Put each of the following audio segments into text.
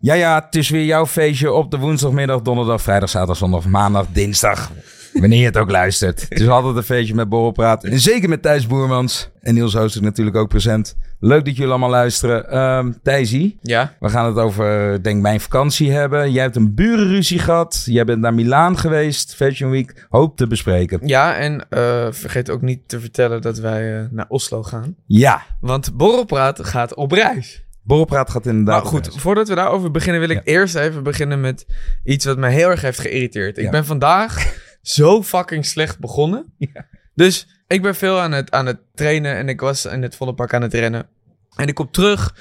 Ja, ja, het is weer jouw feestje op de woensdagmiddag, donderdag, vrijdag, zaterdag, zondag, maandag, dinsdag. Wanneer je het ook luistert. Het is altijd een feestje met Borrelpraat. En zeker met Thijs Boermans. En Niels Hooster natuurlijk ook present. Leuk dat jullie allemaal luisteren. Um, Thijsie, Ja, we gaan het over, denk mijn vakantie hebben. Jij hebt een burenruzie gehad. Jij bent naar Milaan geweest, Fashion Week. Hoop te bespreken. ja en eh, vergeet ook niet te vertellen dat wij eh, naar Oslo gaan. Ja, Want Borrelpraat gaat op reis. Borrelpraat gaat inderdaad. Maar goed, voordat we daarover beginnen wil ik eerst even beginnen met iets wat mij heel erg heeft geïrriteerd. Ik Ja. ben vandaag zo fucking slecht begonnen. Ja. Dus ik ben veel aan het, aan het trainen en ik was in het volle pak aan het rennen. En ik kom terug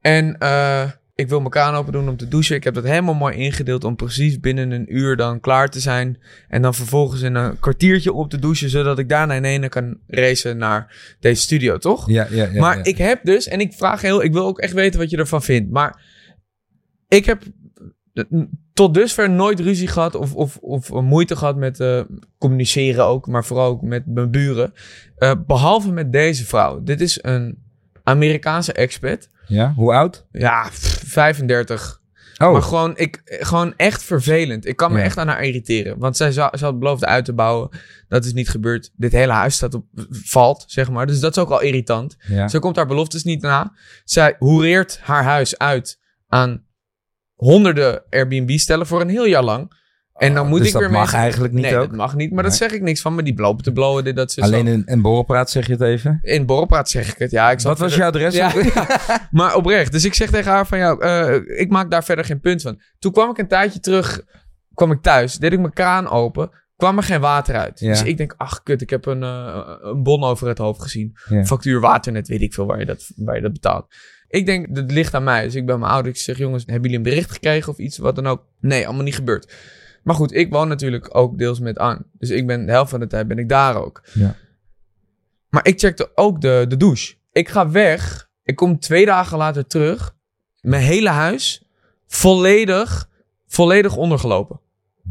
en eh, ik wil mijn kraan open doen om te douchen. Ik heb dat helemaal mooi ingedeeld om precies binnen een uur dan klaar te zijn. En dan vervolgens in een kwartiertje op te douchen, zodat ik daarna in ene kan racen naar deze studio, toch? Ja, ja, ja. maar ja. ik heb dus, en ik vraag heel, ik wil ook echt weten wat je ervan vindt. Maar ik heb tot dusver nooit ruzie gehad of, of, of moeite gehad met eh, communiceren ook, maar vooral ook met mijn buren. Eh, behalve met deze vrouw. Dit is een Amerikaanse expat. Ja, hoe oud? Ja, pff, 35. Oh, Maar gewoon, ik, gewoon echt vervelend. Ik kan me Ja. echt aan haar irriteren. Want zij zou, ze had beloofd uit te bouwen. Dat is niet gebeurd. Dit hele huis staat op, valt, zeg maar. Dus dat is ook al irritant. ja. Ze komt haar beloftes niet na. Zij hoereert haar huis uit aan honderden Airbnb-stellen voor een heel jaar lang. En dan moet dus ik dat weer mag mee- eigenlijk niet nee, ook? dat mag niet. Maar dat zeg ik niks van. Maar die lopen te blowen, dit, dat, ze Alleen in, in Borrelpraat zeg je het even. In borrelpraat zeg ik het. Ja, ik Wat was verder- je adres? Ja, maar oprecht. Dus ik zeg tegen haar van, ja, eh, ik maak daar verder geen punt van. Toen kwam ik een tijdje terug, kwam ik thuis, deed ik mijn kraan open, kwam er geen water uit. Ja. Dus ik denk, ach kut, ik heb een, eh, een bon over het hoofd gezien. Factuur waternet, weet ik veel waar je, dat, waar je dat betaalt. Ik denk, dat ligt aan mij. Dus ik ben mijn ouders, ik zeg, jongens, hebben jullie een bericht gekregen of iets, wat dan ook? Nee, allemaal niet gebeurd. Maar goed, ik woon natuurlijk ook deels met Anne. Dus ik ben de helft van de tijd ben ik daar ook. Ja. Maar ik checkte ook de, de douche. Ik ga weg. Ik kom twee dagen later terug. Mijn hele huis volledig, volledig ondergelopen.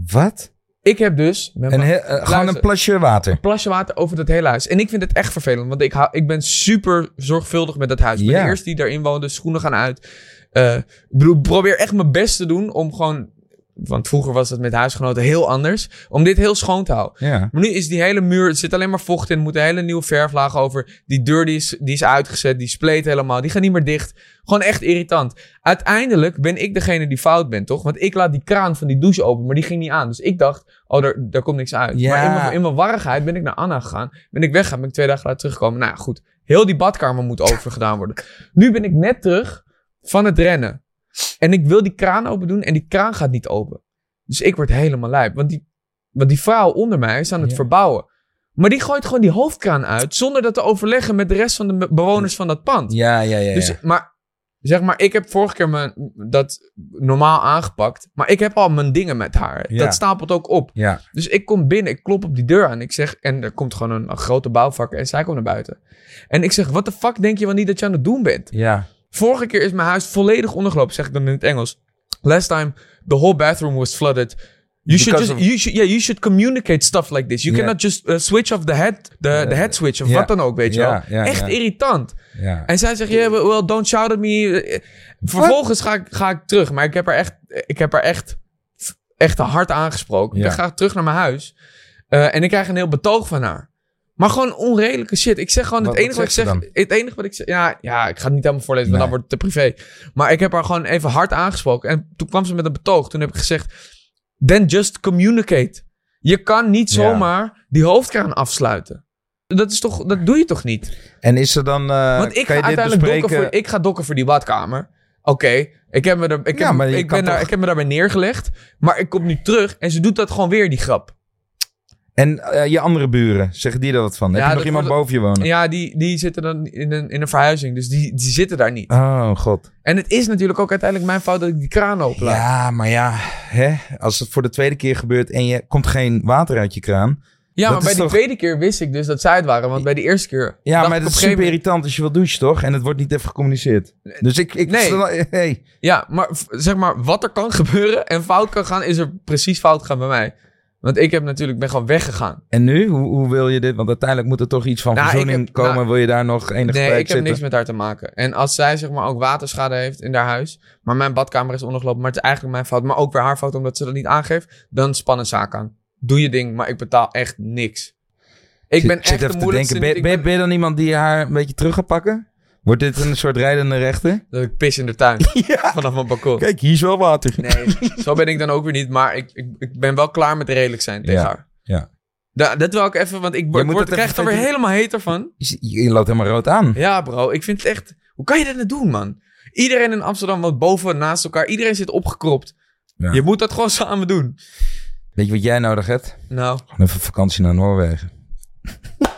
Wat? Ik heb dus met Een eh, gewoon een plasje water. plasje water over dat hele huis. En ik vind het echt vervelend, want ik, hou, ik ben super zorgvuldig met dat huis. Ik ben Ja. de eerste die daarin woonde, schoenen gaan uit. Eh, ik bedoel, ik probeer echt mijn best te doen om gewoon... Want vroeger was dat met huisgenoten heel anders. Om dit heel schoon te houden. Ja. Maar nu is die hele muur, er zit alleen maar vocht in. Er moet een hele nieuwe verflaag over. Die deur die is, die is uitgezet, die spleet helemaal. Die gaat niet meer dicht. Gewoon echt irritant. Uiteindelijk ben ik degene die fout ben, toch? Want ik laat die kraan van die douche open, maar die ging niet aan. Dus ik dacht, oh, daar, daar komt niks uit. Ja. Maar in mijn, in mijn warrigheid ben ik naar Anna gegaan. Ben ik weggegaan, ben ik twee dagen later teruggekomen. Nou ja, goed. Heel die badkamer moet overgedaan worden. Nu ben ik net terug van het rennen. En ik wil die kraan open doen en die kraan gaat niet open. Dus ik word helemaal lijp. Want die, want die vrouw onder mij is aan het Ja. verbouwen. Maar die gooit gewoon die hoofdkraan uit. Zonder dat te overleggen met de rest van de be- bewoners van dat pand. Ja, ja, ja. ja. Dus, maar zeg maar, ik heb vorige keer mijn, dat normaal aangepakt. Maar ik heb al mijn dingen met haar. Ja. Dat stapelt ook op. ja. Dus ik kom binnen, ik klop op die deur aan. Ik zeg, en er komt gewoon een, een grote bouwvakker en zij komt naar buiten. En ik zeg, wat de fuck denk je wel niet dat je aan het doen bent? ja. Vorige keer is mijn huis volledig ondergelopen, zeg ik dan in het Engels. Last time, the whole bathroom was flooded. You should Because just, of- you should, yeah, you should communicate stuff like this. You cannot just uh, switch off the head, the, the head switch of ja. wat dan ook, weet je Ja, wel. ja, Echt ja. irritant. ja. En zij zegt, yeah, well, well, don't shout at me. Vervolgens ga ik, ga ik terug, maar ik heb haar echt, ik heb haar echt, echt hard aangesproken. Ja. Ik ga terug naar mijn huis eh, en ik krijg een heel betoog van haar. Maar gewoon onredelijke shit. Ik zeg gewoon Wat- het enige wat ik zeg. ze Het enige wat ik zeg. Ja, ja, ik ga het niet helemaal voorlezen, want Nee. dan wordt het te privé. Maar ik heb haar gewoon even hard aangesproken. En toen kwam ze met een betoog. Toen heb ik gezegd: Then just communicate. Je kan niet Ja. zomaar die hoofdkraan afsluiten. Dat is toch, dat doe je toch niet? En is er dan... eh, Want ik ga uiteindelijk dokken voor, ik ga dokken voor die badkamer. Oké, ik heb me er, ik Ja, heb, ik ben daar, toch- ik heb me daarbij neergelegd. Maar ik kom nu terug en ze doet dat gewoon weer, die grap. En eh, je andere buren, zeggen die er wat van? Heb Ja, je nog iemand boven je wonen? Ja, die, die zitten dan in een, in een verhuizing. Dus die, die zitten daar niet. Oh, god. En het is natuurlijk ook uiteindelijk mijn fout dat ik die kraan openlaat. Ja, maar ja, hè? als het voor de tweede keer gebeurt en je komt geen water uit je kraan. Ja, Dat maar bij toch- tweede keer wist ik dus dat zij het waren. Want bij de eerste keer. Ja, maar het is super moment- irritant als je wil douchen, toch? En het wordt niet even gecommuniceerd. Dus ik... ik Nee. Hey. Ja, maar zeg maar, wat er kan gebeuren en fout kan gaan, is er precies fout gegaan bij mij. Want ik heb natuurlijk, ben gewoon weggegaan. En nu? Hoe, hoe wil je dit? Want uiteindelijk moet er toch iets van Nou, verzoening heb- komen. nou, wil je daar nog enige Nee, ik heb zitten? niks met haar te maken. En als zij zeg maar ook waterschade heeft in haar huis, maar mijn badkamer is ondergelopen, maar het is eigenlijk mijn fout, maar ook weer haar fout omdat ze dat niet aangeeft, dan span een zaak aan. Doe je ding, maar ik betaal echt niks. Ik ben zit echt de te denken. Ben, ben- ben je dan iemand die haar een beetje terug gaat pakken? Wordt dit een soort rijdende rechter? Dat ik pis in de tuin. Vanaf mijn balkon. Kijk, hier is wel water. Nee, zo ben ik dan ook weer niet. Maar ik, ik, ik ben wel klaar met redelijk zijn tegen Ja, haar. ja. Da, dat wil ik even, want ik, word- word, krijg er weer helemaal heter van. Je, je loopt helemaal rood aan. Ja, bro. Ik vind het echt... Hoe kan je dat nou doen, man? Iedereen in Amsterdam wat boven naast elkaar. Iedereen zit opgekropt. Ja. Je moet dat gewoon samen doen. Weet je wat jij nodig hebt? Nou. Gewoon even vakantie naar Noorwegen.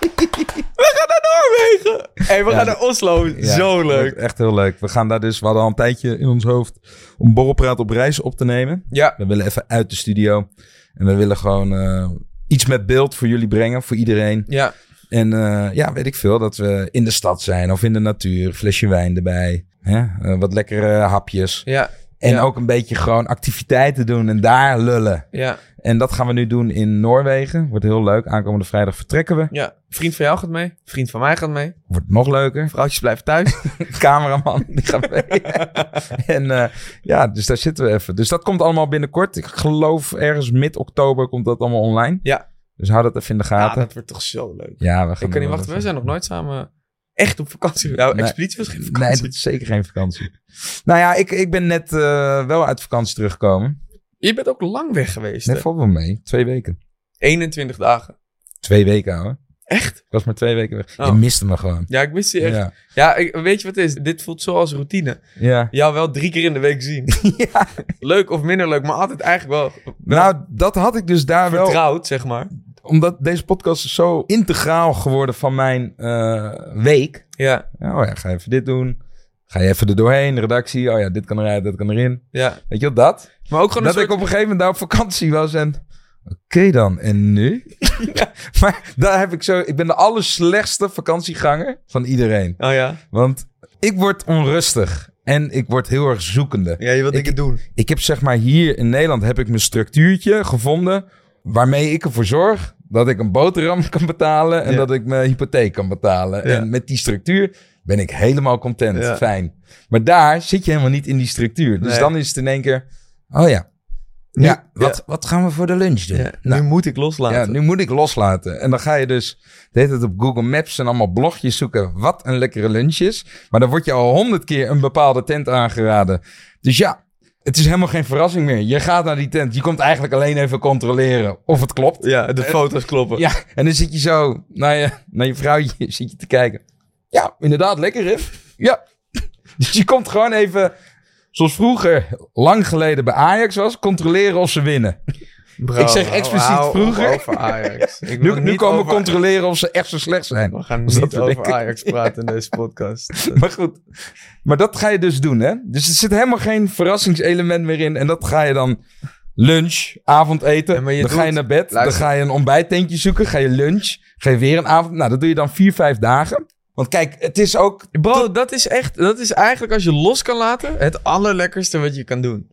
Hé, we Ja, gaan naar Oslo. Ja, Zo leuk. Echt heel leuk. We gaan daar dus, we hadden al een tijdje in ons hoofd om Borrelpraat op reis op te nemen. Ja. We willen even uit de studio. En we willen gewoon eh, iets met beeld voor jullie brengen, voor iedereen. Ja. En eh, ja, weet ik veel, dat we in de stad zijn of in de natuur. Flesje wijn erbij. Hè? Eh, wat lekkere hapjes. Ja. En Ja. ook een beetje gewoon activiteiten doen en daar lullen. Ja. En dat gaan we nu doen in Noorwegen. Wordt heel leuk. Aankomende vrijdag vertrekken we. Ja. Vriend van jou gaat mee. Vriend van mij gaat mee. Wordt nog leuker. Vrouwtjes blijven thuis. Cameraman, die gaat mee. en eh, ja, dus daar zitten we even. Dus dat komt allemaal binnenkort. Ik geloof ergens mid-oktober komt dat allemaal online. Ja. Dus hou dat even in de Ja, gaten. dat wordt toch zo leuk. Ja, we gaan Ik kan niet wachten. We zijn nog nooit samen echt op vakantie. Nou, Nee. expeditie was geen Nee, vakantie. dat is zeker geen vakantie. nou ja, ik, ik ben net eh, wel uit vakantie teruggekomen. Je bent ook lang weg geweest. Net valt wel mee. Twee weken. 21 dagen. Twee weken, hoor. Echt? Ik was maar twee weken weg. Oh. Je miste me gewoon. Ja, ik wist je echt. Ja, Ja. ik, weet je wat het is? Dit voelt zo als routine. ja. Jou wel drie keer in de week zien. ja. leuk of minder leuk, maar altijd eigenlijk wel, wel Nou, dat had ik dus daar wel. vertrouwd, zeg maar. Omdat deze podcast is zo integraal geworden van mijn eh, week. Ja, Ja, Oh ja, ga even dit doen. Ga je even er doorheen, redactie. Oh ja, dit kan eruit, dat kan erin. ja. Weet je wat, dat? Maar ook gewoon Dat ik op een gegeven moment daar op vakantie was en... Oké dan, en nu? Maar daar heb ik zo... Ik ben de allerslechtste vakantieganger van iedereen. Oh ja? Want ik word onrustig. En ik word heel erg zoekende. Ja, je wilt Ik- dingen doen. Ik heb zeg maar hier in Nederland heb ik mijn structuurtje gevonden... waarmee ik ervoor zorg dat ik een boterham kan betalen... en Ja. dat ik mijn hypotheek kan betalen. Ja. En met die structuur ben ik helemaal content. Fijn. Maar daar zit je helemaal niet in die structuur. Dus Nee. dan is het in één keer... Oh ja. Nu- ja, wat, wat gaan we voor de lunch doen? Ja, Nou, nu moet ik loslaten. ja, nu moet ik loslaten. En dan ga je dus de hele tijd op Google Maps en allemaal blogjes zoeken wat een lekkere lunch is. Maar dan wordt je al honderd keer een bepaalde tent aangeraden. Dus ja, het is helemaal geen verrassing meer. Je gaat naar die tent. Je komt eigenlijk alleen even controleren of het klopt. Ja, de foto's kloppen. Ja, en dan zit je zo naar je, naar je vrouwtje zit je te kijken. Ja, inderdaad, lekker hè? Ja. Dus je komt gewoon even, zoals vroeger, lang geleden bij Ajax was, controleren of ze winnen. Bro, Ik zeg expliciet vroeger. Over Ajax. Ik Nu, nu komen we controleren of ze echt zo slecht zijn. We gaan niet over denken? Ajax praten in deze podcast. Maar goed, maar dat ga je dus doen, hè? Dus er zit helemaal geen verrassingselement meer in. En dat ga je dan lunch, avondeten. Ja, je dan ga je naar bed. Luister. Dan ga je een ontbijttentje zoeken. Ga je lunch. Ga je weer een avond. Nou, dat doe je dan vier, vijf dagen. Want kijk, het is ook... Bro, dat is echt, dat is eigenlijk als je los kan laten, het allerlekkerste wat je kan doen.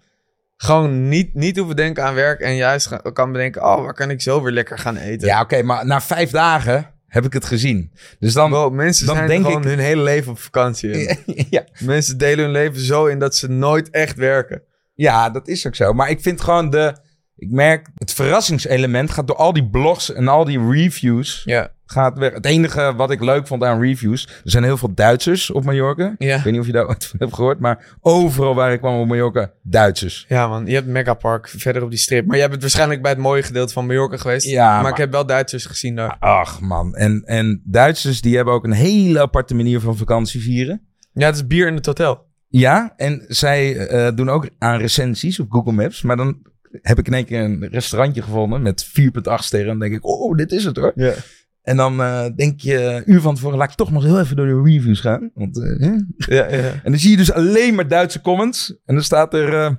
Gewoon niet, niet hoeven denken aan werk en juist kan bedenken, oh, waar kan ik zo weer lekker gaan eten? Ja, oké, maar na vijf dagen heb ik het gezien. Dus dan... Bro, mensen dan zijn denk gewoon ik- hun hele leven op vakantie. Ja, Mensen delen hun leven zo in dat ze nooit echt werken. ja, dat is ook zo. Maar ik vind gewoon de... Ik merk, het verrassingselement gaat door al die blogs en al die reviews... Ja. gaat weg. Het enige wat ik leuk vond aan reviews... Er zijn heel veel Duitsers op Mallorca. Ja. Ik weet niet of je daar ooit van hebt gehoord, maar overal waar ik kwam op Mallorca, Duitsers. Ja, man. Je hebt Megapark verder op die strip. Maar jij bent waarschijnlijk bij het mooie gedeelte van Mallorca geweest. Ja, maar, maar- ik heb wel Duitsers gezien daar. Ach man, en, en Duitsers die hebben ook een hele aparte manier van vakantie vieren. Ja, het is bier in het hotel. Ja, en zij eh, doen ook aan recensies op Google Maps, maar dan heb ik in één keer een restaurantje gevonden met 4,8 sterren. En dan denk ik, oh, dit is het hoor. Ja. En dan eh, denk je, een uur van tevoren, laat ik toch nog heel even door de reviews gaan. Want, eh? Ja, ja. En dan zie je dus alleen maar Duitse comments. En dan staat er, eh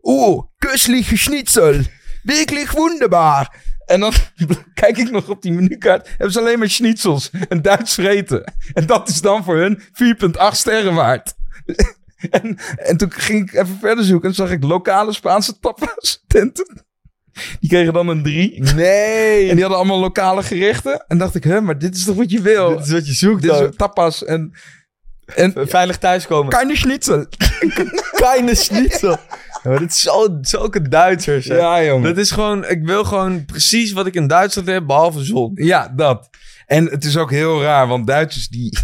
oh, köstliche Schnitzel. Wirklich wunderbaar. En dan kijk ik nog op die menukaart. Hebben ze alleen maar schnitzels. En Duits vreten. En dat is dan voor hun 4,8 sterren waard. En, en toen ging ik even verder zoeken. En zag ik lokale Spaanse tapas tenten. Die kregen dan een 3. Nee. En die hadden allemaal lokale gerechten. En dacht ik, hè, maar dit is toch wat je wil? Dit is wat je zoekt Dit is tapas en... En Veilig thuiskomen. keine schnitzel. Keine schnitzel. Ja, maar dit is zo, zulke Duitsers. hè. Ja, jongen. Dat is gewoon, ik wil gewoon precies wat ik in Duitsland heb, behalve zon. Ja, dat. En het is ook heel raar, want Duitsers die...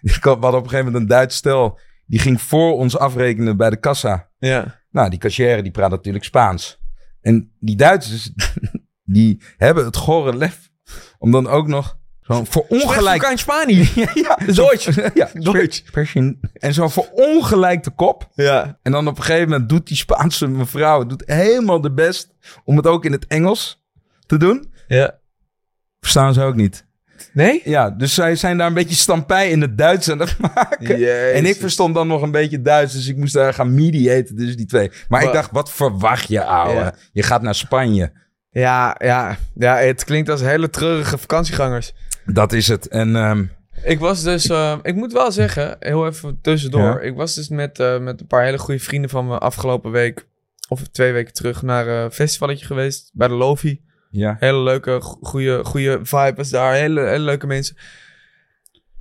We hadden op een gegeven moment een Duits stel... Die ging voor ons afrekenen bij de kassa. Ja. Nou, die cashier die praat natuurlijk Spaans. En die Duitsers, die hebben het gore lef... om dan ook nog zo'n voor ongelijk... in Spanje. Ja, ja, Deutsch. Ja, Deutsch. En zo voor ongelijkte kop. Ja. En dan op een gegeven moment doet die Spaanse mevrouw... doet helemaal de best om het ook in het Engels te doen. Ja. Verstaan ze ook niet. Nee? Ja, dus zij zijn daar een beetje stampij in het Duits aan het maken. Jezus. En ik verstond dan nog een beetje Duits, dus ik moest daar gaan mediaten tussen die twee. Maar ik dacht, wat verwacht je, ouwe? Ja. Je gaat naar Spanje. Ja, ja. Ja, het klinkt als hele treurige vakantiegangers. Dat is het. En ehm, Ik was dus, eh, ik moet wel zeggen, heel even tussendoor. Ja. Ik was dus met, eh, met een paar hele goede vrienden van me afgelopen week, of twee weken terug, naar een festivalletje geweest bij de Lofi. Ja. Hele leuke, go- goede, goede vibes daar. Hele, hele leuke mensen.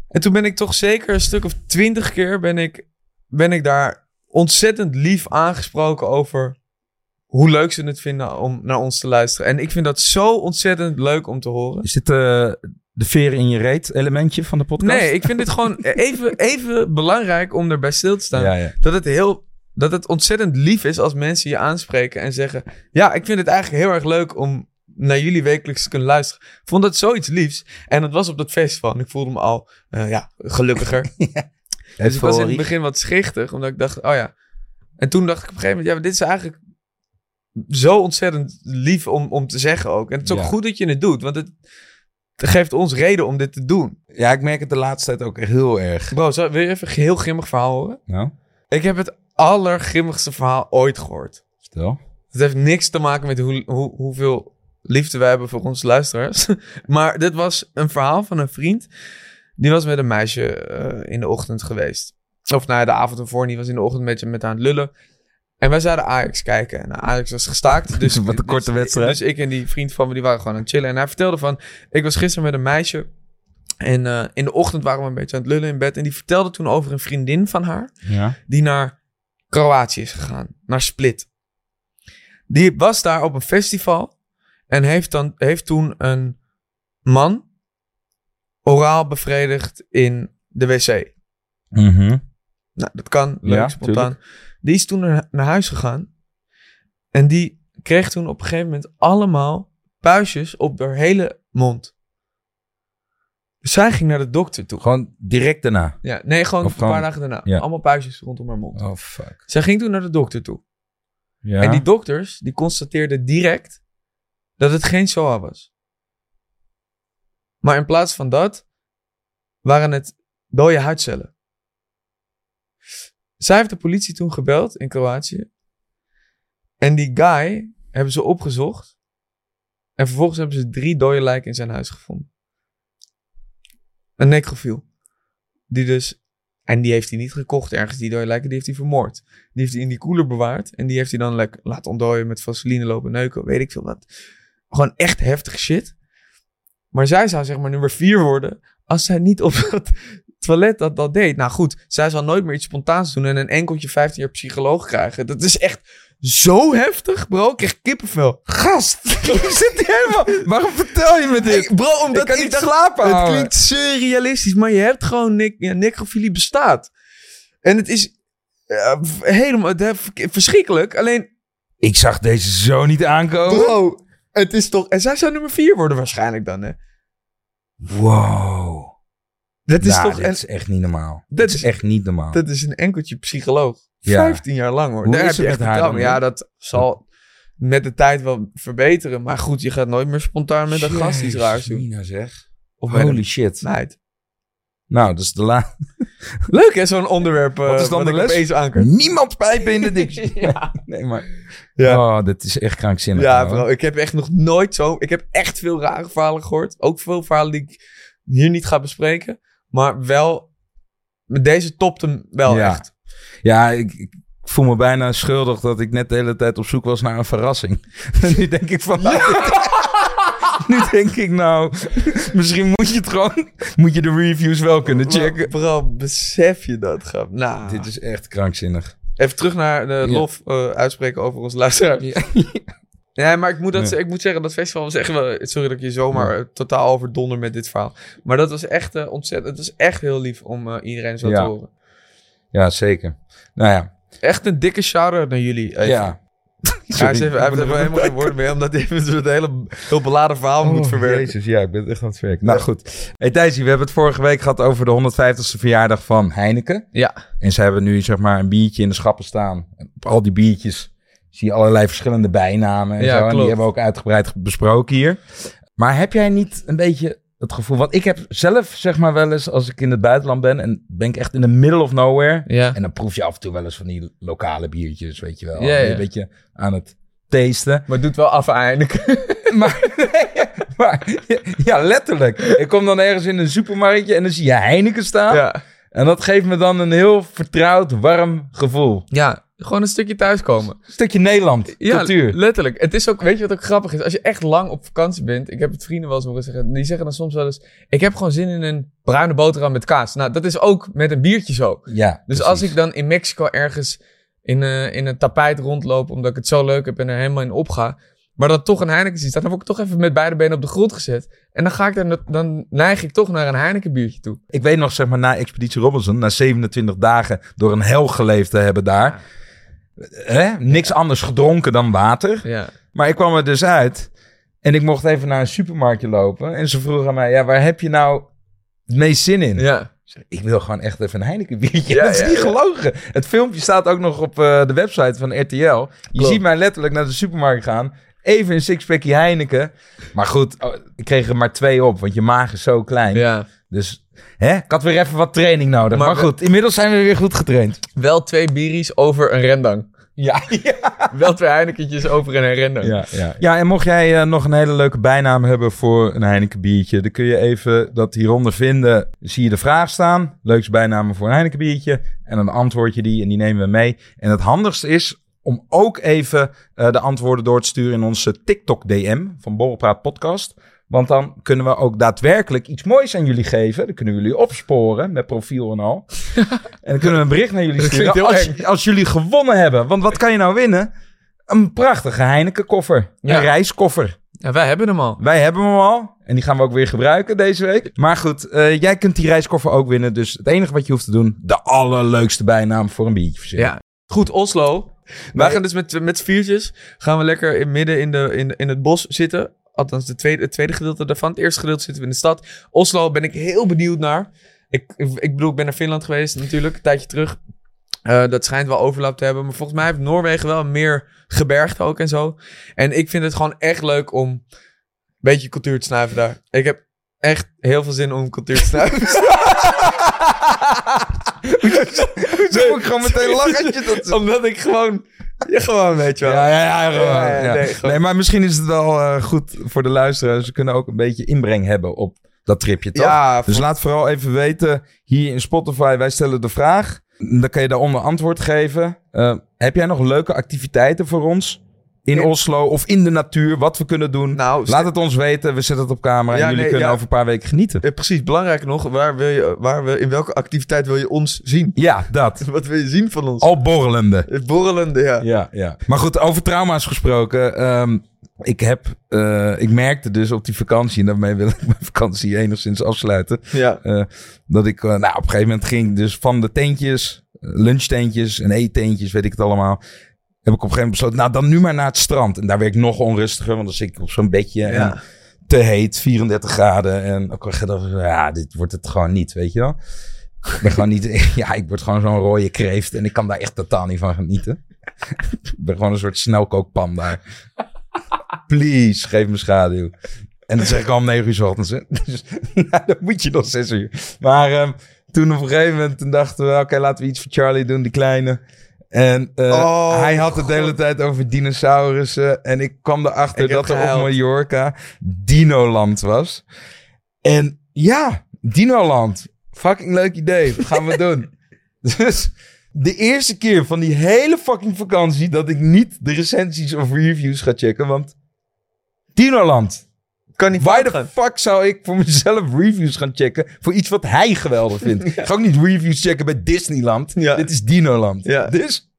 En toen ben ik toch zeker een stuk of twintig keer ben ik, ben ik daar ontzettend lief aangesproken over hoe leuk ze het vinden om naar ons te luisteren. En ik vind dat zo ontzettend leuk om te horen. Is dit eh, de veren in je reet elementje van de podcast? Nee, ik vind dit gewoon even, even belangrijk om erbij stil te staan. Ja, ja. Dat het heel... Dat het ontzettend lief is als mensen je aanspreken en zeggen... Ja, ik vind het eigenlijk heel erg leuk om naar jullie wekelijks kunnen luisteren. Ik vond dat zoiets liefs. En dat was op dat festival. En ik voelde me al, eh, ja, gelukkiger. Dus ik was in het begin wat schichtig, omdat ik dacht, oh ja. En toen dacht ik op een gegeven moment, ja, maar dit is eigenlijk zo ontzettend lief om, om te zeggen ook. En het is ook Ja. goed dat je het doet, want het geeft ons reden om dit te doen. Ja, ik merk het de laatste tijd ook heel erg. Bro, zal, wil je even een heel grimmig verhaal horen? Nou, Ik heb het allergrimmigste verhaal ooit gehoord. stel. Het heeft niks te maken met hoe, hoe, hoeveel liefde wij hebben voor onze luisteraars. maar dit was een verhaal van een vriend. Die was met een meisje eh, in de ochtend geweest. Of nou ja, de avond ervoor. Die was in de ochtend met, met haar aan het lullen. En wij zouden Ajax kijken. En Ajax was gestaakt. Dus, Wat een korte dus- wedstrijd. Dus ik en die vriend van me, die waren gewoon aan het chillen. En hij vertelde van, ik was gisteren met een meisje. En eh, in de ochtend waren we een beetje aan het lullen in bed. En die vertelde toen over een vriendin van haar Ja. die naar Kroatië is gegaan, naar Split. Die was daar op een festival en heeft, dan, heeft toen een man oraal bevredigd in de wc. Mhm. Nou, dat kan, leuk, Ja, spontaan. Die is toen naar, naar huis gegaan en die kreeg toen op een gegeven moment allemaal puistjes op haar hele mond. Dus zij ging naar de dokter toe. Gewoon direct daarna. Ja, nee, gewoon Of een paar dagen daarna. ja. Allemaal puistjes rondom haar mond. Oh, fuck. Zij ging toen naar de dokter toe. Ja. En die dokters, die constateerden direct dat het geen SOA was. Maar in plaats van dat, waren het dode huidcellen. Zij heeft de politie toen gebeld in Kroatië. En die guy hebben ze opgezocht. En vervolgens hebben ze drie dode lijken in zijn huis gevonden. Een necrofiel. Die dus... En die heeft hij niet gekocht ergens, die dode lijken. Die heeft hij vermoord. Die heeft hij in die koeler bewaard. En die heeft hij dan lekker laten ontdooien met vaseline lopen neuken. Weet ik veel wat. Gewoon echt heftig shit. Maar zij zou zeg maar nummer vier worden. Als zij niet op het toilet dat, dat deed. Nou goed, zij zal nooit meer iets spontaans doen. En een enkeltje 15 jaar psycholoog krijgen. Dat is echt zo heftig, bro. Ik krijg kippenvel. Gast, zit hier helemaal... Waarom vertel je me dit? Ik- bro, omdat ik kan niet slapen, Het klinkt surrealistisch, maar je hebt gewoon... Nic ja, necrofilie bestaat. En het is eh, helemaal het, verschrikkelijk. Alleen, Ik zag deze zo niet aankomen. bro, het is toch... En zij zou nummer vier worden waarschijnlijk dan, hè? Wow. Dat is Nou, toch... is echt niet normaal. dat Dit is is- echt niet normaal. dat is een enkeltje psycholoog. Ja. 15 jaar lang, hoor. Hoe Daar is heb je het echt haar dan, Ja, dat zal... met de tijd wel verbeteren. Maar goed, je gaat nooit meer spontaan met een gast iets raars doen. Mina zeg. Of Holy shit. meid. Nou, dat is de la... Leuk hè, zo'n onderwerp. eh, Wat is dan de les? Niemand pijpen in de dictie. ja. Nee, maar... Ja. Oh, dit is echt krankzinnig. Ja, bro. Ik heb echt nog nooit zo... Ik heb echt veel rare verhalen gehoord. Ook veel verhalen die ik hier niet ga bespreken. Maar wel... Met deze topt hem wel Ja. echt. Ja, ik, ik voel me bijna schuldig dat ik net de hele tijd op zoek was naar een verrassing. En nu denk ik van... nu denk ik nou... Misschien moet je het gewoon... Moet je de reviews wel kunnen checken. Bro, besef je dat, grap? Nou, Dit is echt krankzinnig. even terug naar de Ja. lof eh, uitspreken over ons luisteraar. Ja. Nee, maar ik moet, dat, ik moet zeggen, dat festival was echt wel... Sorry dat ik je zomaar eh, totaal overdonder met dit verhaal. Maar dat was echt eh, ontzettend... Het was echt heel lief om eh, iedereen zo Ja. te horen. Ja, zeker. Nou ja. Echt een dikke shout-out naar jullie. Even. Ja. Hij, is even, hij heeft even helemaal geen woorden meer, omdat hij even het hele heel beladen verhaal moet Oh, verwerken. Jezus, ja, ik ben echt aan het werken. Nou goed. Hey Thijsie, we hebben het vorige week gehad over de 150ste verjaardag van Heineken. Ja. En ze hebben nu zeg maar een biertje in de schappen staan. Op al die biertjes zie je allerlei verschillende bijnamen en Ja, zo. En die hebben we ook uitgebreid besproken hier. Maar heb jij niet een beetje het gevoel... Want ik heb zelf zeg maar wel eens als ik in het buitenland ben... en ben ik echt in the middle of nowhere... Ja. en dan proef je af en toe wel eens van die lokale biertjes, weet je wel. Ja, ja. Een beetje aan het tasten. Maar het doet wel af eindelijk. Maar, maar ja, letterlijk. Ik kom dan ergens in een supermarktje en dan zie je Heineken staan. ja. En dat geeft me dan een heel vertrouwd, warm gevoel. ja, gewoon een stukje thuiskomen. Een stukje Nederland, Ja, cultuur. letterlijk. Het is ook, weet je wat ook grappig is? Als je echt lang op vakantie bent, ik heb het vrienden wel eens horen zeggen, die zeggen dan soms wel eens, ik heb gewoon zin in een bruine boterham met kaas. Nou, dat is ook met een biertje zo. Ja, Dus als ik dan in Mexico ergens in, eh, in een tapijt rondloop, omdat ik het zo leuk heb en er helemaal in opga, maar dan toch een Heineken zie staan, dan word ik toch even met beide benen op de grond gezet. En dan, ga ik er, dan neig ik toch naar een Heineken biertje toe. Ik weet nog, zeg maar, na Expeditie Robinson, na 27 dagen door een hel geleefd te hebben daar. Hè? Niks anders gedronken dan water. Ja. Maar ik kwam er dus uit en ik mocht even naar een supermarktje lopen. En ze vroegen aan mij, ja, waar heb je nou het meest zin in? Ja. Ik wil gewoon echt even een Heineken biertje. Ja, dat is ja, niet ja. gelogen. Het filmpje staat ook nog op eh, de website van RTL. Je Klopt. ziet mij letterlijk naar de supermarkt gaan. Even een sixpackje Heineken. Maar goed, oh, ik kreeg er maar twee op, want je maag is zo klein. Dus hè, ik had weer even wat training nodig. Maar, Maar we- goed, inmiddels zijn we weer goed getraind. Wel twee bieries over een rendang. Ja, ja. Wel twee Heinekentjes over een rendang. Ja, ja. ja, en mocht jij eh, nog een hele leuke bijnaam hebben voor een Heineken biertje, dan kun je even dat hieronder vinden. Zie je de vraag staan, leukste bijnamen voor een Heineken biertje. En dan antwoord je die en die nemen we mee. En het handigste is om ook even eh, de antwoorden door te sturen in onze TikTok DM van Borrelpraat Podcast. Want dan kunnen we ook daadwerkelijk iets moois aan jullie geven. Dan kunnen we jullie opsporen met profiel en al. en dan kunnen we een bericht naar jullie sturen als, als jullie gewonnen hebben. Want wat kan je nou winnen? Een prachtige Heineken koffer. Ja. Een reiskoffer. Ja, wij hebben hem al. Wij hebben hem al. En die gaan we ook weer gebruiken deze week. Maar goed, eh, jij kunt die reiskoffer ook winnen. Dus het enige wat je hoeft te doen, de allerleukste bijnaam voor een biertje verzinnen. Ja. Goed, Oslo. Wij gaan dus met, met viertjes, gaan we lekker in midden in, de, in, in het bos zitten. Althans, de tweede, het tweede gedeelte daarvan. Het eerste gedeelte zitten we in de stad. Oslo ben ik heel benieuwd naar. Ik, ik, bedoel, ik ben naar Finland geweest natuurlijk, een tijdje terug. Eh, dat schijnt wel overlap te hebben. Maar volgens mij heeft Noorwegen wel meer gebergte ook en zo. En ik vind het gewoon echt leuk om een beetje cultuur te snuiven daar. Ik heb echt heel veel zin om cultuur te snuiven. Zo ik gewoon meteen lachen. Dat... Omdat ik gewoon... Ja, gewoon, weet je wel. Ja, ja, ja, gewoon, Ja, nee, maar misschien is het wel eh, goed voor de luisteraars. Ze kunnen ook een beetje inbreng hebben op dat tripje, toch? Ja, Dus laat vooral even weten, hier in Spotify, wij stellen de vraag. Dan kan je daaronder antwoord geven. Eh, heb jij nog leuke activiteiten voor ons? In Ja. Oslo of in de natuur, wat we kunnen doen? Nou, Laat het ons weten, we zetten het op camera Ja, en jullie nee, kunnen ja. over een paar weken genieten. Eh, precies, belangrijk nog, waar wil je, waar wil, in welke activiteit wil je ons zien? Ja, dat. Wat wil je zien van ons? Al borrelende. Het borrelende, ja. Ja, ja. Maar goed, over trauma's gesproken. ehm, ik heb, eh, ik merkte dus op die vakantie, en daarmee wil ik mijn vakantie enigszins afsluiten. Ja. eh, dat ik, eh, nou, op een gegeven moment ging dus van de tentjes, eh, lunchtentjes en eetentjes, weet ik het allemaal. Heb ik op een gegeven moment besloten, nou dan nu maar naar het strand. En daar werd ik nog onrustiger, want dan zit ik op zo'n bedje en Ja. te heet, 34 graden. En ook al gedacht, ja, dit wordt het gewoon niet, weet je wel. Ik ben gewoon niet, ja, ik word gewoon zo'n rode kreeft en ik kan daar echt totaal niet van genieten. ik ben gewoon een soort snelkookpan daar. Please, geef me schaduw. En dat zeg ik al om negen uur 's ochtends. Dus nou, dan moet je nog zes uur. Maar ehm, toen op een gegeven moment toen dachten we... Oké, laten we iets voor Charlie doen, die kleine. En eh, Oh, hij had het de hele tijd over dinosaurussen. En ik kwam erachter Ik dat er op. Mallorca Dinoland was. En ja, Dinoland. Fucking leuk idee. Dat gaan we doen. Dus de eerste keer van die hele fucking vakantie... dat ik niet de recensies of reviews ga checken. Want Dinoland. Kan niet the gaan. fuck zou ik voor mezelf reviews gaan checken voor iets wat hij geweldig vindt? Ik ga ook niet reviews checken bij Disneyland. Ja. Dit is Dinoland. Ja. Dus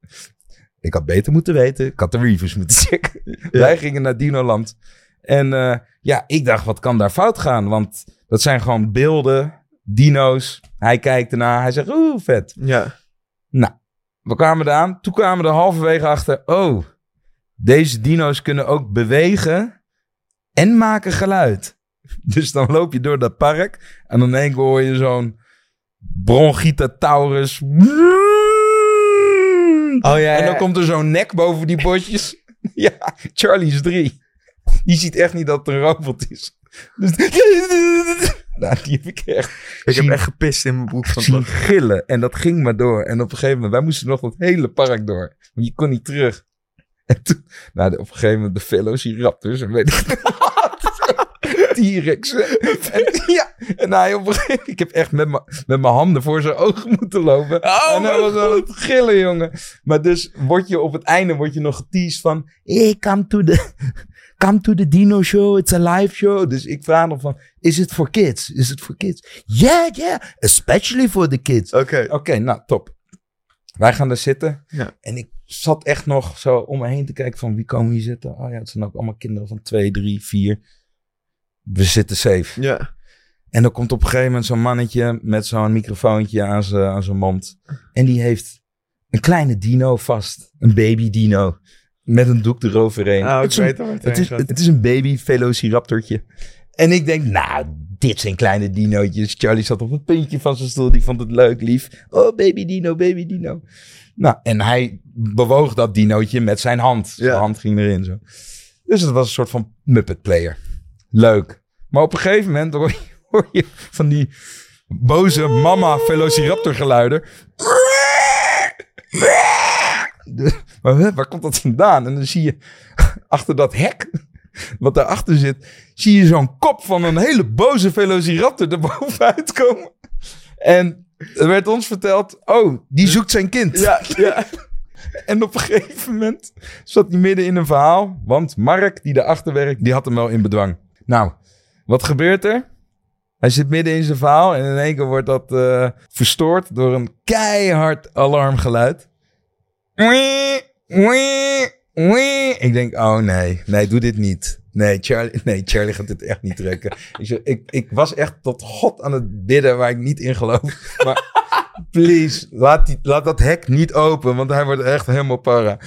ik had beter moeten weten. Ik had de reviews moeten checken. Wij gingen naar Dinoland. En eh, ja, ik dacht, wat kan daar fout gaan? Want dat zijn gewoon beelden, dino's. Hij kijkt ernaar. Hij zegt, oeh, vet. Ja. Nou, we kwamen eraan. Toen kwamen we er halverwege achter. Oh, deze dino's kunnen ook bewegen en maken geluid. Dus dan loop je door dat park en dan één hoor je zo'n bronchitataurus. Oh ja, En dan komt er zo'n nek boven die bosjes. ja, Charlie is drie. Die ziet echt niet dat het een robot is. Dus, nou, die heb ik echt Ik heb echt gepist in mijn broek van zien gillen. En dat ging maar door. En op een gegeven moment, wij moesten nog dat hele park door. Want je kon niet terug. En toen, nou, op een gegeven moment de Velociraptors en weet ik T-Rex. En, ja, en hij op een gegeven moment, ik heb echt met mijn met mijn handen voor zijn ogen moeten lopen. Oh, en hij was aan het gillen, jongen. Maar dus word je op het einde word je nog geteased van, hey, come to the, come to the dino show, it's a live show. Dus ik vraag nog van, is het voor kids? Is het voor kids? Yeah, yeah, especially for the kids. Oké. Oké, nou, top. Wij gaan er zitten. Ja. En ik zat echt nog zo om me heen te kijken van wie komen hier zitten. Oh ja, het zijn ook allemaal kinderen van twee, drie, vier. We zitten safe. Ja. En dan komt op een gegeven moment zo'n mannetje met zo'n microfoontje aan zijn aan zijn mond. En die heeft een kleine dino vast. Een baby dino. Met een doek eroverheen. Oh, ik het, is een, het het, is, het is een baby velociraptortje. En ik denk, nou, dit zijn kleine dinootjes. Charlie zat op het puntje van zijn stoel. Die vond het leuk, lief. Oh, baby dino, baby dino. Nou, en hij bewoog dat dinootje met zijn hand. Zijn Ja. hand ging erin zo. Dus het was een soort van Muppet player. Leuk. Maar op een gegeven moment hoor je, hoor je van die boze mama velociraptor geluiden. De- Maar waar komt dat vandaan? En dan zie je achter dat hek, wat daarachter zit, zie je zo'n kop van een hele boze velociraptor erbovenuit komen. En er werd ons verteld, oh, die zoekt zijn kind. Ja, ja. En op een gegeven moment zat hij midden in een verhaal. Want Mark, die daarachter werkt, die had hem wel in bedwang. Nou, wat gebeurt er? Hij zit midden in zijn verhaal en in één keer wordt dat eh, verstoord door een keihard alarmgeluid. Wee, wee, wee. Ik denk, oh nee, nee, doe dit niet. Nee, Charlie, nee, Charlie gaat dit echt niet trekken. ik, ik, ik was echt tot God aan het bidden waar ik niet in geloof. Maar please, laat, die, laat dat hek niet open, want hij wordt echt helemaal para.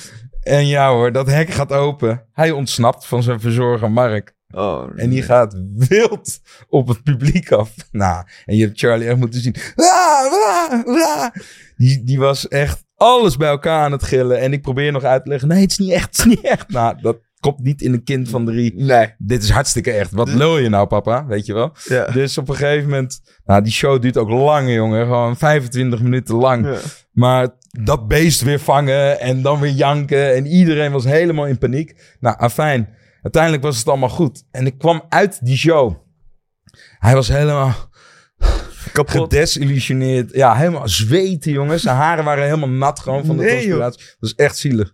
En ja hoor, dat hek gaat open. Hij ontsnapt van zijn verzorger Mark. Oh, En die gaat wild op het publiek af. Nou, en je hebt Charlie echt moeten zien. Ah, ah, ah. Die, die was echt alles bij elkaar aan het gillen. En ik probeer nog uit te leggen. Nee, het is niet echt, het is niet echt. Nou, dat komt niet in een kind van drie. Nee. Dit is hartstikke echt. Wat lul je nou, papa? Weet je wel? Ja. Dus op een gegeven moment... Nou, die show duurt ook lang, jongen. Gewoon 25 minuten lang. Ja. Maar dat beest weer vangen en dan weer janken. En iedereen was helemaal in paniek. Nou, afijn. Uiteindelijk was het allemaal goed. En ik kwam uit die show. Hij was helemaal Kapot. gedesillusioneerd. Ja, helemaal zweten, jongens. Zijn haren waren helemaal nat gewoon van de Nee. Dat was echt zielig.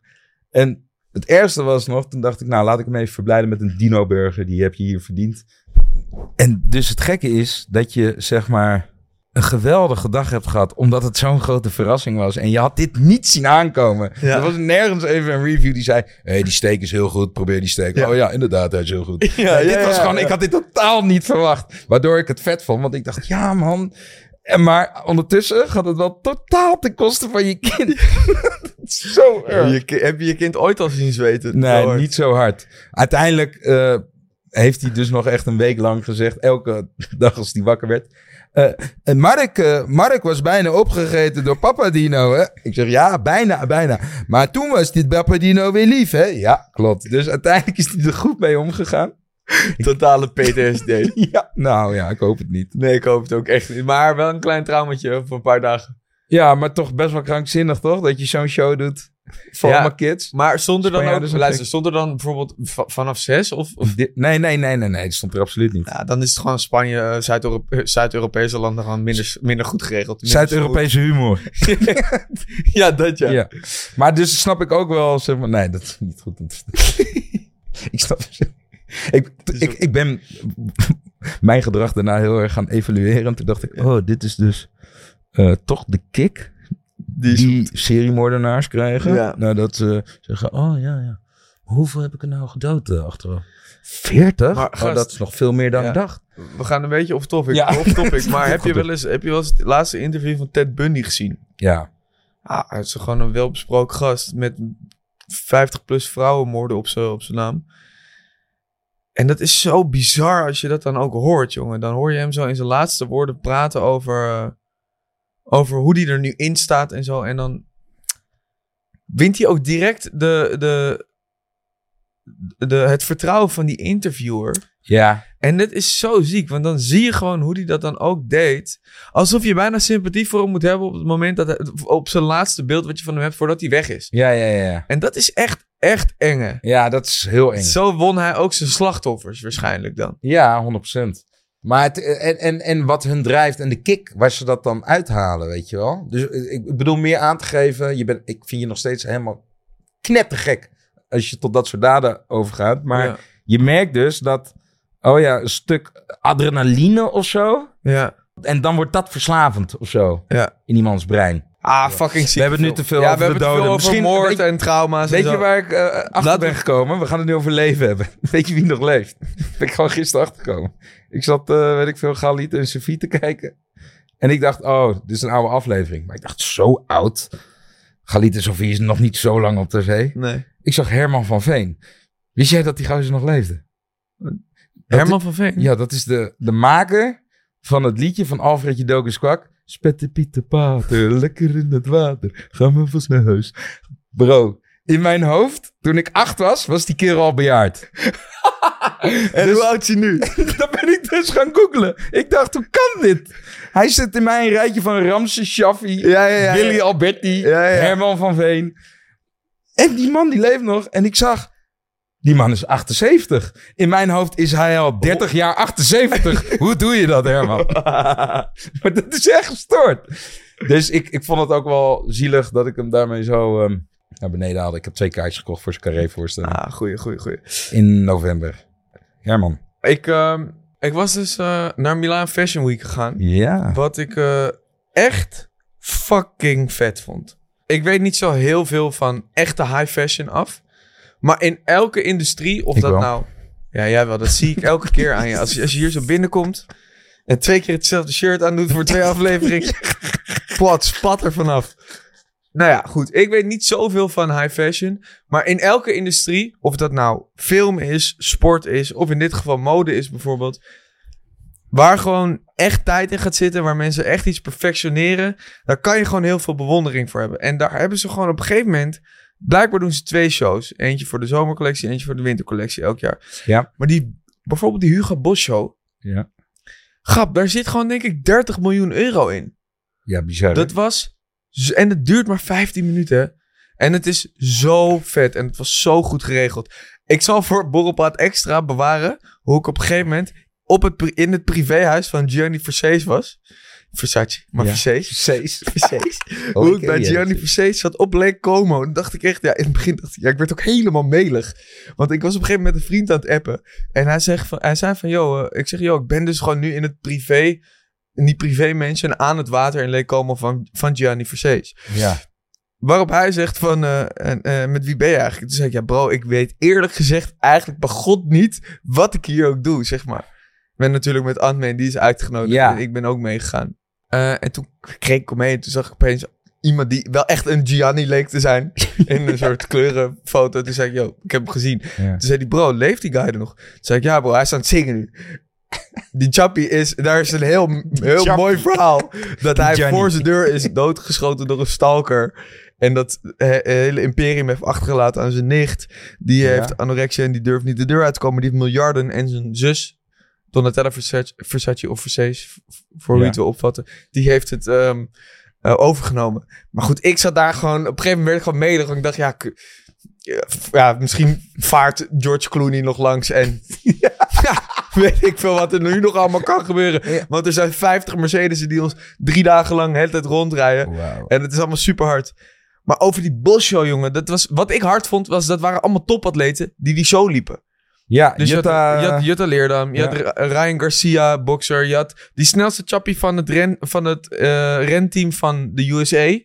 En het ergste was nog, toen dacht ik, nou, laat ik hem even verblijden met een dino-burger. Die heb je hier verdiend. En dus het gekke is dat je, zeg maar, een geweldige dag hebt gehad, omdat het zo'n grote verrassing was. En je had dit niet zien aankomen. Ja. Er was nergens even een review die zei, hé, hey, die steek is heel goed, probeer die steek. Ja. Oh ja, inderdaad, hij is heel goed. Ja, Nee, dit was gewoon, ik had dit totaal niet verwacht. Waardoor ik het vet vond, want ik dacht, ja man. En maar ondertussen gaat het wel totaal ten koste van je kind. Zo erg. Je, heb je je kind ooit al zien zweten? Nee, Zo niet zo hard. Uiteindelijk eh, heeft hij dus nog echt een week lang gezegd, elke dag als hij wakker werd. eh, eh, Mark, Mark was bijna opgegeten door Papa Dino, hè? Ik zeg, ja, bijna, bijna. Maar toen was dit Papa Dino weer lief, hè? Ja, klopt. Dus uiteindelijk is hij er goed mee omgegaan. Totale PTSD. Ja, nou ja, ik hoop het niet. nee, ik hoop het ook echt niet. Maar wel een klein traumatje voor een paar dagen. Ja, maar toch best wel krankzinnig, toch? Dat je zo'n show doet voor Ja. allemaal kids. Maar zonder dan ook, zijn luister, zonder dan bijvoorbeeld vanaf zes of, nee, nee, nee, nee, nee. Dat stond er absoluut niet. ja, dan is het gewoon Spanje, eh, Zuid-Europe- Zuid-Europese landen gewoon minder, minder goed geregeld. Zuid-Europese humor. ja, dat ja. Ja. Maar dus snap ik ook wel, zeg maar, nee, dat is niet goed Ik snap ik, ik, ik ben mijn gedrag daarna heel erg gaan evalueren. En toen dacht ik, oh, dit is dus eh, toch de kick die, seriemoordenaars krijgen. Ja. Nadat ze zeggen, oh ja, ja. Hoeveel heb ik er nou gedood uh, achteraf? 40? Maar, oh, dat is nog veel meer dan Ja. ik dacht. We gaan een beetje off topic. Ja. Off topic. Maar heb je, wel eens, heb je wel eens het laatste interview van Ted Bundy gezien? Ja. Ah, hij is gewoon een welbesproken gast met 50 plus vrouwenmoorden op zijn op zijn naam. En dat is zo bizar als je dat dan ook hoort, jongen. Dan hoor je hem zo in zijn laatste woorden praten over, eh, over hoe die er nu in staat en zo. En dan wint hij ook direct de, de, de, het vertrouwen van die interviewer. Ja. En dit is zo ziek, want dan zie je gewoon hoe hij dat dan ook deed. Alsof je bijna sympathie voor hem moet hebben op het moment dat hij, op zijn laatste beeld wat je van hem hebt voordat hij weg is. Ja, ja, ja. En dat is echt, echt enge. Ja, dat is heel eng. Zo won hij ook zijn slachtoffers waarschijnlijk dan. Ja, 100%. Maar het, en, en, en wat hun drijft en de kick waar ze dat dan uithalen, weet je wel. Dus ik bedoel meer aan te geven. Je bent, ik vind je nog steeds helemaal knettergek als je tot dat soort daden overgaat. Maar ja. je merkt dus dat, oh ja, een stuk adrenaline of zo. ja. En dan wordt dat verslavend of zo Ja. in iemands brein. Ah, fucking ziek. We hebben het nu te veel ja, over we hebben doden. veel over Misschien- moord weet en trauma's Weet en je waar ik eh, achter ben gekomen? We gaan het nu over leven hebben. Weet je wie nog leeft? ben ik gewoon gisteren achtergekomen. Ik zat, eh, weet ik veel, Galit en Sophie te kijken. En ik dacht, oh, dit is een oude aflevering. Maar ik dacht, zo oud. Galit en Sophie is nog niet zo lang op tv. Nee. Ik zag Herman van Veen. Wist jij dat die gozer nog leefde? Herman van Veen? Ja, dat is de, de maker van het liedje van Alfredje Dokus Kwak. Spette Pieter Pater, lekker in het water. Ga maar vast naar huis. Bro, in mijn hoofd, toen ik acht was, was die kerel al bejaard. En Dus- hoe oud is hij nu? Dan ben ik dus gaan googlen. Ik dacht, hoe kan dit? Hij zit in mijn rijtje van Ramses Shaffi, Ja, ja, ja. Willy Alberti. Herman van Veen. En die man die leeft nog. En ik zag, die man is 78. In mijn hoofd is hij al 30 jaar 78. Hoe doe je dat, Herman? maar dat is echt gestoord. Dus ik, ik vond het ook wel zielig dat ik hem daarmee zo ehm, naar beneden haalde. Ik heb twee kaartjes gekocht voor zijn carré-voorstelling. Ah, goeie, goeie, goeie. In november. Herman. Ik, ehm, ik was dus eh, naar Milaan Fashion Week gegaan. Ja. Wat ik eh, echt fucking vet vond. Ik weet niet zo heel veel van echte high fashion af. Maar in elke industrie, of Ik dat wel. nou... Ja, jij wel. Dat zie ik elke keer aan je. Als, je. als je hier zo binnenkomt en twee keer hetzelfde shirt aandoet voor twee afleveringen. Wat spat er vanaf. Nou ja, goed. Ik weet niet zoveel van high fashion. Maar in elke industrie, of dat nou film is, sport is, of in dit geval mode is bijvoorbeeld. Waar gewoon echt tijd in gaat zitten, waar mensen echt iets perfectioneren. Daar kan je gewoon heel veel bewondering voor hebben. En daar hebben ze gewoon op een gegeven moment. Blijkbaar doen ze twee shows. Eentje voor de zomercollectie, eentje voor de wintercollectie elk jaar. Ja. Maar die, bijvoorbeeld die Hugo Boss show. Ja. Grap, daar zit gewoon denk ik 30 miljoen euro in. Ja, bizar. Dat was. En het duurt maar 15 minuten. En het is zo vet. En het was zo goed geregeld. Ik zal voor Borrelpraat Extra bewaren. Hoe ik op een gegeven moment. Op het, in het privéhuis van Gianni Versace was. Versace, maar Ja. Versace. Versace. Oh, Hoe ik bij. Gianni Versace zat op Lake Como. Dan dacht ik echt, ja, in het begin dacht ik, ja, ik werd ook helemaal melig. Want ik was op een gegeven moment met een vriend aan het appen. En hij, zegt van, hij zei van, yo, eh, ik zeg, yo, ik ben dus gewoon nu in het privé, in die privé mansion aan het water in Lake Como van, van Gianni Versace. Ja. Waarop hij zegt van, eh, en, eh, met wie ben je eigenlijk? Toen zei ik, ja bro, ik weet eerlijk gezegd eigenlijk bij God niet wat ik hier ook doe, zeg maar. Ben natuurlijk met Antman, die is uitgenodigd. Ja. En ik ben ook meegegaan. Eh, en toen kreeg ik omheen, toen zag ik opeens iemand die wel echt een Gianni leek te zijn. in een soort kleurenfoto. Toen zei ik, yo, ik heb hem gezien. Ja. Toen zei die, bro, leeft die guy er nog? Toen zei ik, ja bro, hij is aan het zingen nu. Die Chappie is, daar is een heel, heel Chappie. mooi verhaal. Dat hij Johnny. voor zijn deur is doodgeschoten door een stalker. En dat hele imperium heeft achtergelaten aan zijn nicht. Die Ja. heeft anorexia en die durft niet de deur uit te komen. Die heeft miljarden. En zijn zus, Donatella Versace, Versace of Versace, voor wie Ja. het wil opvatten. Die heeft het ehm, eh, overgenomen. Maar goed, ik zat daar gewoon... Op een gegeven moment werd ik gewoon medig. Ik dacht, ja... Ja, misschien vaart George Clooney nog langs en... ja, weet ik veel wat er nu nog allemaal kan gebeuren. Ja. Want er zijn 50 Mercedes die ons drie dagen lang de hele tijd rondrijden. En het is allemaal super hard. Maar over die bullshow, jongen. Dat was, wat ik hard vond, was dat waren allemaal topatleten die die show liepen. Ja, Dus Jutta, je had, je had Jutta Leerdam, je ja. had Ryan Garcia, boxer. Je had die snelste chappie van het, ren, van het eh, renteam van de USA.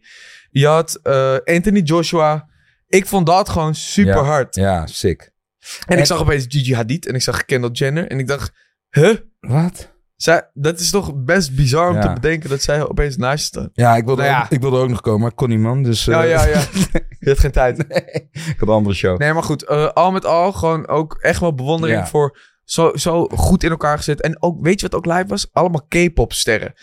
Je had eh, Anthony Joshua. Ik vond dat gewoon super Ja. hard. Ja, sick. En, En- ik zag opeens Gigi Hadid en ik zag Kendall Jenner. En ik dacht, huh? Wat? Zij, dat is toch best bizar om Ja. te bedenken dat zij opeens naast je staat. Ja, ik wilde, Nou ja. Ook, ik wilde ook nog komen, maar ik kon niet, man. Dus, eh, Ja, ja, ja. Je hebt geen tijd. ik had een andere show. Nee, maar goed. eh, al met al gewoon ook echt wel bewondering Ja. voor zo, zo goed in elkaar gezet. En ook, weet je wat ook live was? Allemaal K-pop sterren.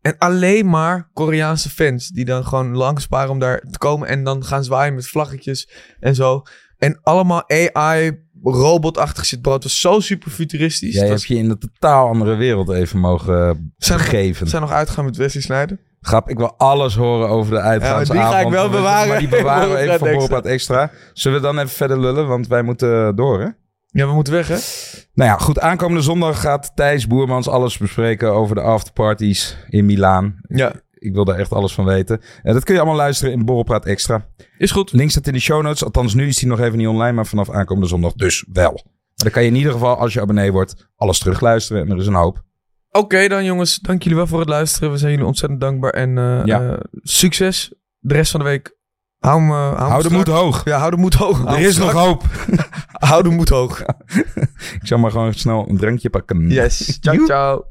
En alleen maar Koreaanse fans die dan gewoon langsparen om daar te komen. En dan gaan zwaaien met vlaggetjes en zo. En allemaal AI, robotachtig shit, bro. Het was zo super futuristisch. Jij hebt was- je in een totaal andere wereld even mogen eh, Zijn- begeven. We zijn nog uitgegaan met Wesley. Grap, ik wil alles horen over de uitgaansavond. die ga ik wel bewaren Maar die bewaren we even voor Borrelpraat Extra. Zullen we dan even verder lullen? Want wij moeten door, hè? Ja, we moeten weg, hè? Nou ja, goed. Aankomende zondag gaat Thijs Boermans alles bespreken over de afterparties in Milaan. Ja, Ik wil daar echt alles van weten. En dat kun je allemaal luisteren in Borrelpraat Extra. is goed. Link staat in de show notes. Althans, nu is die nog even niet online, maar vanaf aankomende zondag dus wel. Maar dan kan je in ieder geval, als je abonnee wordt, alles terugluisteren. En er is een hoop. Oké dan jongens, dank jullie wel voor het luisteren. We zijn jullie ontzettend dankbaar. En eh, Ja. eh, succes de rest van de week. Hou, me, hou, de moed hoog. Ja, hou de moed hoog. Hou Er hem is nog hoop. Hou de moed hoog. Ik zal maar gewoon snel een drankje pakken. Yes. Ciao, ciao.